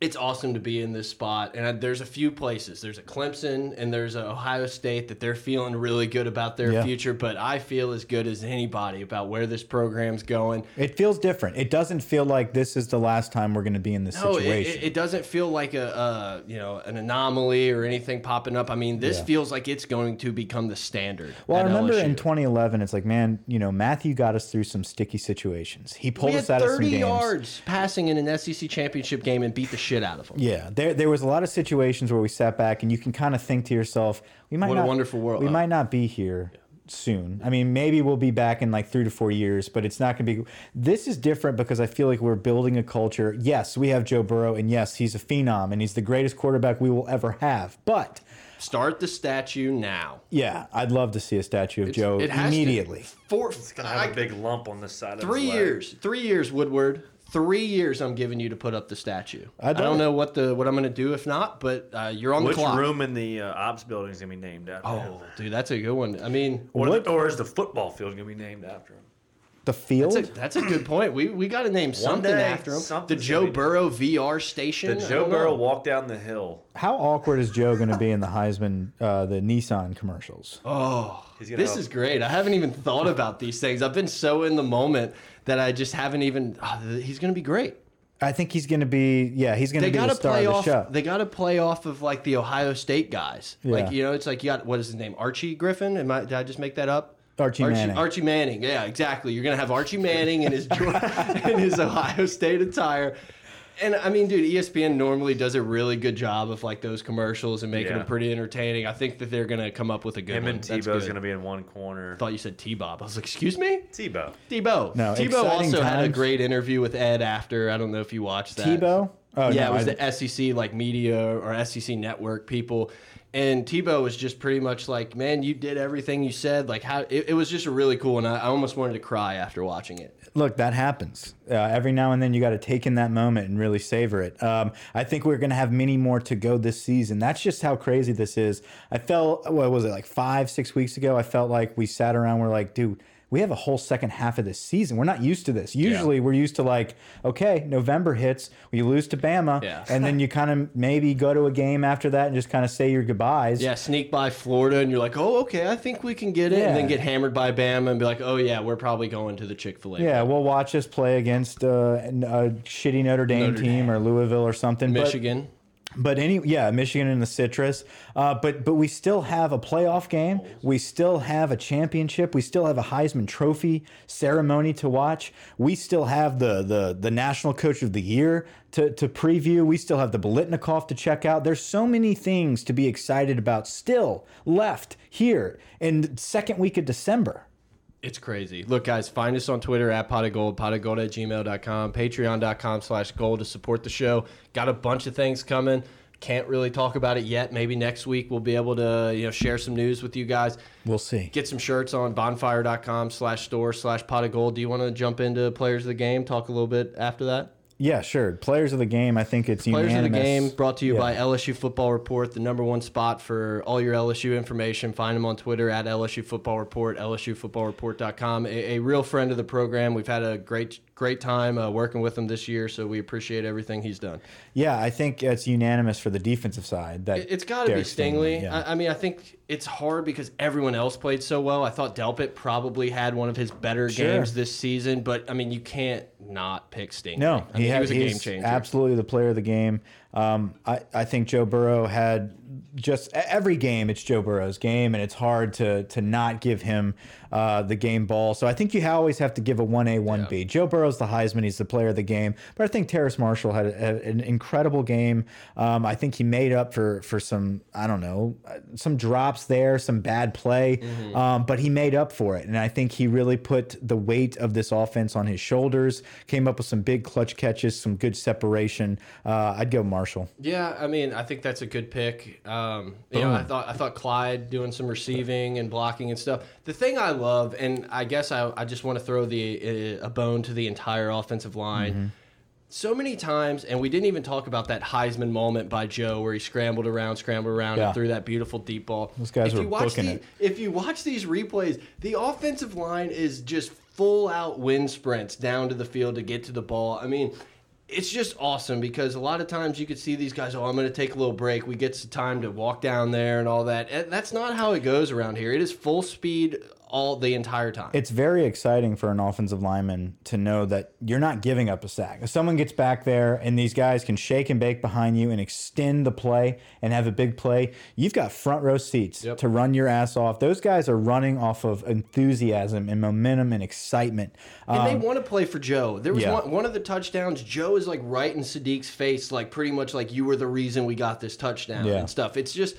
it's awesome to be in this spot. And there's a few places. There's a Clemson and there's a Ohio State that they're feeling really good about their yeah. future. But I feel as good as anybody about where this program's going. It feels different. It doesn't feel like this is the last time we're going to be in this no, situation. It, it, doesn't feel like a, a, you know an anomaly or anything popping up. I mean, this yeah. feels like it's going to become the standard. Well, I remember LSU. in 2011, it's like, man, you know, Matthew got us through some sticky situations. He pulled us out of some games. 30 yards passing in an SEC championship game and beat the shit out of them. Yeah, there there was a lot of situations where we sat back and you can kind of think to yourself, we might what not, a wonderful world. We uh-huh. might not be here. Yeah. Soon. I mean, maybe we'll be back in like three to four years, but it's not going to be. This is different because I feel like we're building a culture. Yes, we have Joe Burrow, and yes, he's a phenom, and he's the greatest quarterback we will ever have. But Start the statue now. Yeah, I'd love to see a statue of it's, Joe immediately. To, four, it's gonna have I, a big lump on the side. Three years. Three years, Woodward three years I'm giving you to put up the statue. I, don't know what the what I'm going to do if not, but uh, you're on Which the clock. Which room in the uh, ops building is going to be named after? Oh, him? dude, that's a good one. I mean, what, or is the football field going to be named after him? The field? That's a, that's a good point. We we got to name something day, after him. The Joe Burrow VR station. The Joe Burrow walk down the hill. How awkward is Joe going to be in the Heisman, uh, the Nissan commercials? Oh, this is great. I haven't even thought about these things. I've been so in the moment that I just haven't even. Oh, he's going to be great. I think he's going to be. Yeah, he's going to be the star play of the off, show. They got to play off of like the Ohio State guys. Yeah. Like you know, it's like you got what is his name? Archie Griffin. Am I? Did I just make that up? Archie, Archie Manning. Archie Manning. Yeah, exactly. You're gonna have Archie Manning in his in (laughs) his Ohio State attire, and I mean, dude, ESPN normally does a really good job of like those commercials and making yeah. them pretty entertaining. I think that they're gonna come up with a good Him one. and Tebow's gonna be in one corner. I thought you said T Bob. I was like, excuse me, Tebow. Tebow. No, Tebow also times. had a great interview with Ed after. I don't know if you watched that. Tebow. Oh, yeah, no, it was I... the SEC like media or SEC network people And Tebow was just pretty much like, "Man, you did everything you said." Like how it, it was just a really cool, and I, I almost wanted to cry after watching it. Look, that happens. Uh, every now and then you got to take in that moment and really savor it. Um, I think we're going to have many more to go this season. That's just how crazy this is. I felt, what was it, like five, six weeks ago? I felt like we sat around, we're like, dude, we have a whole second half of this season. We're not used to this. Usually we're used to like, okay, November hits, we lose to Bama, Yeah. and then you kind of maybe go to a game after that and just kind of say your goodbyes. Yeah, sneak by Florida, and you're like, "Oh, okay, I think we can get it," and then get hammered by Bama, and be like, "Oh yeah, we're probably going to the Chick Fil A." Yeah, we'll watch us play against uh, a shitty Notre Dame Notre team or Louisville or something. but- Michigan. But any yeah, Michigan and the Citrus. Uh, but but we still have a playoff game. We still have a championship. We still have a Heisman Trophy ceremony to watch. We still have the the the National Coach of the Year to to preview. We still have the Biletnikoff to check out. There's so many things to be excited about still left here in second week of December. It's crazy. Look, guys, find us on Twitter at pot of gold, pot of gold at gmail.com, patreon.com slash gold to support the show. Got a bunch of things coming. Can't really talk about it yet. Maybe next week we'll be able to, you know, share some news with you guys. We'll see. Get some shirts on bonfire.com slash store slash pot of gold. Do you want to jump into players of the game? Talk a little bit after that? Yeah, sure. Players of the game. I think it's Players of the game brought to you Yeah. by LSU Football Report, the number one spot for all your LSU information. Find them on Twitter at LSU Football Report, LSUFootballReport.com. A, a real friend of the program. We've had a great great time uh, working with him this year, so we appreciate everything he's done. Yeah, I think it's unanimous for the defensive side. That It- It's got to be Derek Stingley. yeah. I, I mean, I think it's hard because everyone else played so well. I thought Delpit probably had one of his better Sure. games this season, but I mean, you can't not pick Stingley. No, I mean, he, had- was a game changer. Absolutely the player of the game. Um, I, I think Joe Burrow had just every game. It's Joe Burrow's game, and it's hard to to not give him uh, the game ball. So I think you always have to give a one A one B. Joe Burrow's the Heisman. He's the player of the game. But I think Terrace Marshall had a, an incredible game. Um, I think he made up for for some I don't know uh, some drops there, some bad play, Mm-hmm. um, but he made up for it. And I think he really put the weight of this offense on his shoulders. Came up with some big clutch catches, some good separation. Uh, I'd go Marshall. Yeah, I mean, I think that's a good pick. Um, you know, I thought I thought Clyde doing some receiving and blocking and stuff. The thing I love, and I guess I, I just want to throw the uh, a bone to the entire offensive line. Mm-hmm. So many times, and we didn't even talk about that Heisman moment by Joe, where he scrambled around, scrambled around, Yeah. and threw that beautiful deep ball. Those guys if were you watch booking the, it. If you watch these replays, the offensive line is just full out wind sprints down to the field to get to the ball. I mean, it's just awesome because a lot of times you could see these guys, oh, I'm going to take a little break. We get some time to walk down there and all that. And that's not how it goes around here. It is full speed all the entire time. It's very exciting for an offensive lineman to know that you're not giving up a sack. If someone gets back there and these guys can shake and bake behind you and extend the play and have a big play, you've got front row seats Yep. to run your ass off. Those guys are running off of enthusiasm and momentum and excitement. And Um, they want to play for Joe. There was yeah. one, one of the touchdowns. Joe is like right in Saahdiq's face, like pretty much like you were the reason we got this touchdown Yeah. and stuff. It's just,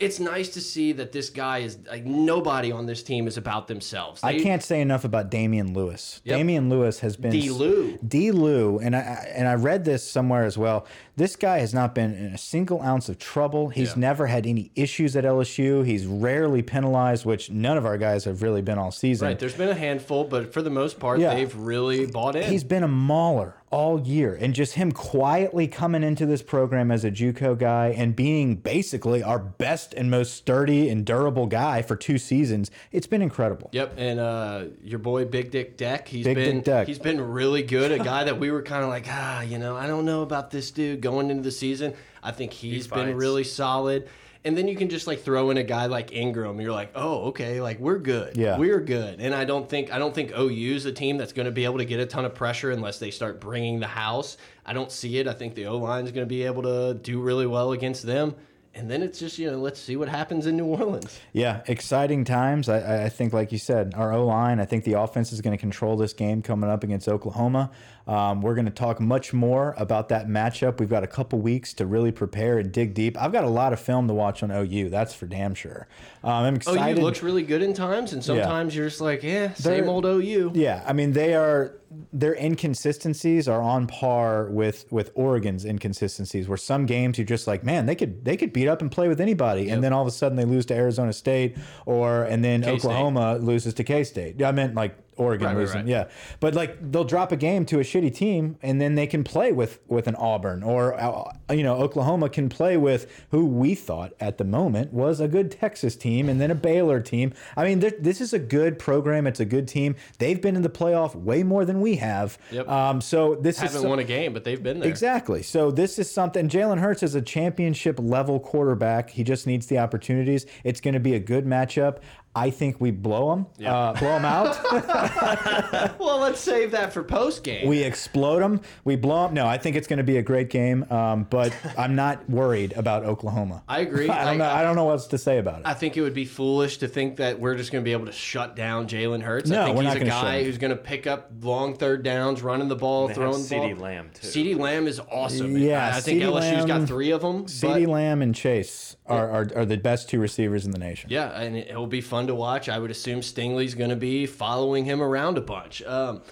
it's nice to see that this guy is like nobody on this team is about themselves. I can't say enough about Damien Lewis. Yep. Damien Lewis has been D. Lou. D. Lou, and I I- and I read this somewhere as well. This guy has not been in a single ounce of trouble. He's Yeah. never had any issues at LSU. He's rarely penalized, which none of our guys have really been all season. Right, there's been a handful, but for the most part, Yeah. they've really bought in. He's been a mauler all year, and just him quietly coming into this program as a JUCO guy and being basically our best and most sturdy and durable guy for two seasons. It's been incredible. Yep, and uh, your boy Big Dick Deck, he's Big been Deck. he's been really good. A guy that we were kind of like, ah, you know, I don't know about this dude going into the season. I think he's been really solid. And then you can just like throw in a guy like Ingram. You're like, oh, okay, like we're good. Yeah. we're good. And I don't think I don't think OU's a team that's going to be able to get a ton of pressure unless they start bringing the house. I don't see it. I think the O line is going to be able to do really well against them. And then it's just you know let's see what happens in New Orleans. Yeah, exciting times. I- I, I think, like you said, our O line. I think the offense is going to control this game coming up against Oklahoma. Um, we're going to talk much more about that matchup. We've got a couple weeks to really prepare and dig deep. I've got a lot of film to watch on OU. That's for damn sure. Um, I'm excited. OU looks really good in times, and sometimes you're just like, yeah, same old OU. Yeah, I mean they are their inconsistencies are on par with with Oregon's inconsistencies. Where some games you're just like, man, they could they could beat up and play with anybody, and then all of a sudden they lose to Arizona State, or and then Oklahoma loses to K State. I meant like Oregon Right, right, losing, right. yeah. But like they'll drop a game to a shitty team, and then they can play with with an Auburn, or uh, you know Oklahoma can play with who we thought at the moment was a good Texas team, and then a Baylor team. I mean, this is a good program. It's a good team. They've been in the playoff way more than we have. Yep. Um, so this Haven't is some- won a game, but they've been there. Exactly. So this is something. Jalen Hurts is a championship level quarterback. He just needs the opportunities. It's going to be a good matchup. I think we blow him, uh, blow them out. (laughs) Well, let's save that for post game. we explode them. We blow them. No, I think it's going to be a great game. Um, but (laughs) I'm not worried about Oklahoma. I agree. (laughs) I don't know. I don't know what else to say about it. I think it would be foolish to think that we're just going to be able to shut down Jalen Hurts. No, I think we're he's not a guy who's going to pick up long third downs, running the ball, They throwing have the ball. CeeDee Lamb, too. CeeDee Lamb is awesome. Yeah, I, I think CeeDee LSU's Lamb- got three of them. CeeDee Lamb and Chase are, are, are the best two receivers in the nation. Yeah, and it will be fun to watch. I would assume Stingley's going to be following him around a bunch. Um,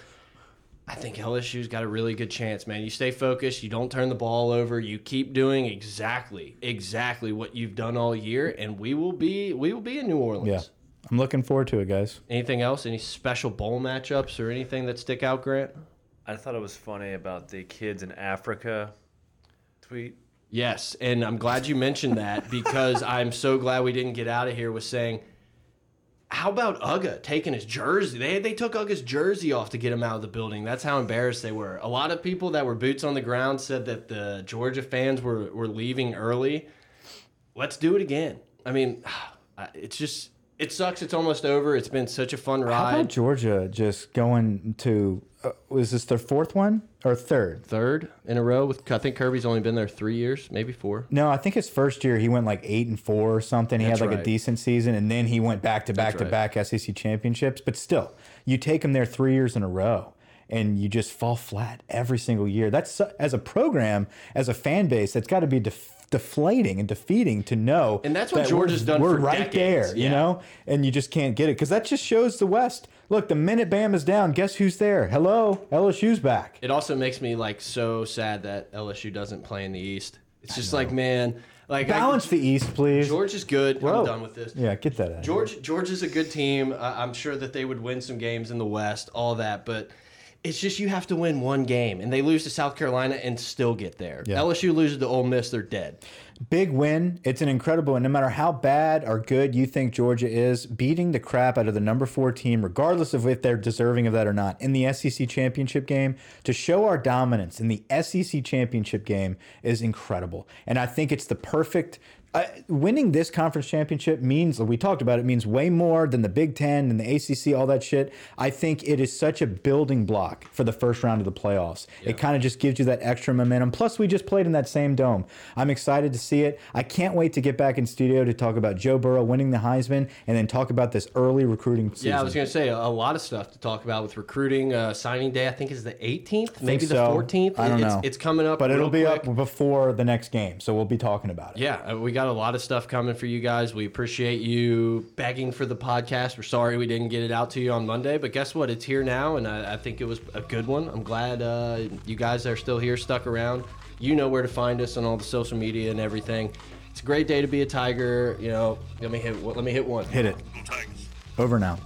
I think LSU's got a really good chance, man. You stay focused, you don't turn the ball over, you keep doing exactly, exactly what you've done all year, and we will be, we will be in New Orleans. Yeah. I'm looking forward to it, guys. Anything else? Any special bowl matchups or anything that stick out, Grant? I thought it was funny about the kids in Africa tweet. Yes, and I'm glad you mentioned that because (laughs) I'm so glad we didn't get out of here with saying, how about Uga taking his jersey? They they took Uga's jersey off to get him out of the building. That's how embarrassed they were. A lot of people that were boots on the ground said that the Georgia fans were were leaving early. Let's do it again. I mean, (sighs) it's just it sucks. It's almost over. It's been such a fun ride. How about Georgia just going to, uh, was this their fourth one or third? Third in a row with I think Kirby's only been there three years, maybe four. No, I think his first year he went like eight and four or something. He That's had like a decent season, and then he went back to back to right. back SEC championships. But still, you take him there three years in a row, and you just fall flat every single year. That's as a program, as a fan base, that's got to be def deflating and defeating to know. And that's what that Georgia's we're, done We're for right decades, there, you know, and you just can't get it because that just shows the West. Look, the minute Bam is down, guess who's there? Hello, LSU's back. It also makes me like so sad that LSU doesn't play in the East. It's just like man, like I- Balance the East, please. George is good. Whoa. I'm done with this. Yeah, get that out. George George is a good team. I I'm sure that they would win some games in the West, all that, but it's just you have to win one game, and they lose to South Carolina and still get there. Yeah. LSU loses to Ole Miss, they're dead. Big win. It's an incredible win. No matter how bad or good you think Georgia is, beating the crap out of the number four team, regardless of if they're deserving of that or not, in the SEC championship game, to show our dominance in the SEC championship game is incredible. And I think it's the perfect. Uh, winning this conference championship means we talked about it means way more than the Big Ten and the ACC, all that shit. I think it is such a building block for the first round of the playoffs. It kind of just gives you that extra momentum. Plus, we just played in that same dome. I'm excited to see it. I can't wait to get back in studio to talk about Joe Burrow winning the Heisman and then talk about this early recruiting season. Yeah, I was gonna say a, lot of stuff to talk about with recruiting. Uh, signing day, I think is the 18th, maybe the 14th. I don't it's, know. It's coming up, but it'll be quick. up before the next game, so we'll be talking about it. Yeah, uh, we got a lot of stuff coming for you guys. We appreciate you begging for the podcast. We're sorry we didn't get it out to you on Monday, but guess what? It's here now, and I, I think it was a good one. I'm glad uh, you guys are still here, stuck around. You know where to find us on all the social media and everything. It's a great day to be a Tiger. You know, let me hit. Let me hit one. Hit it. Over now.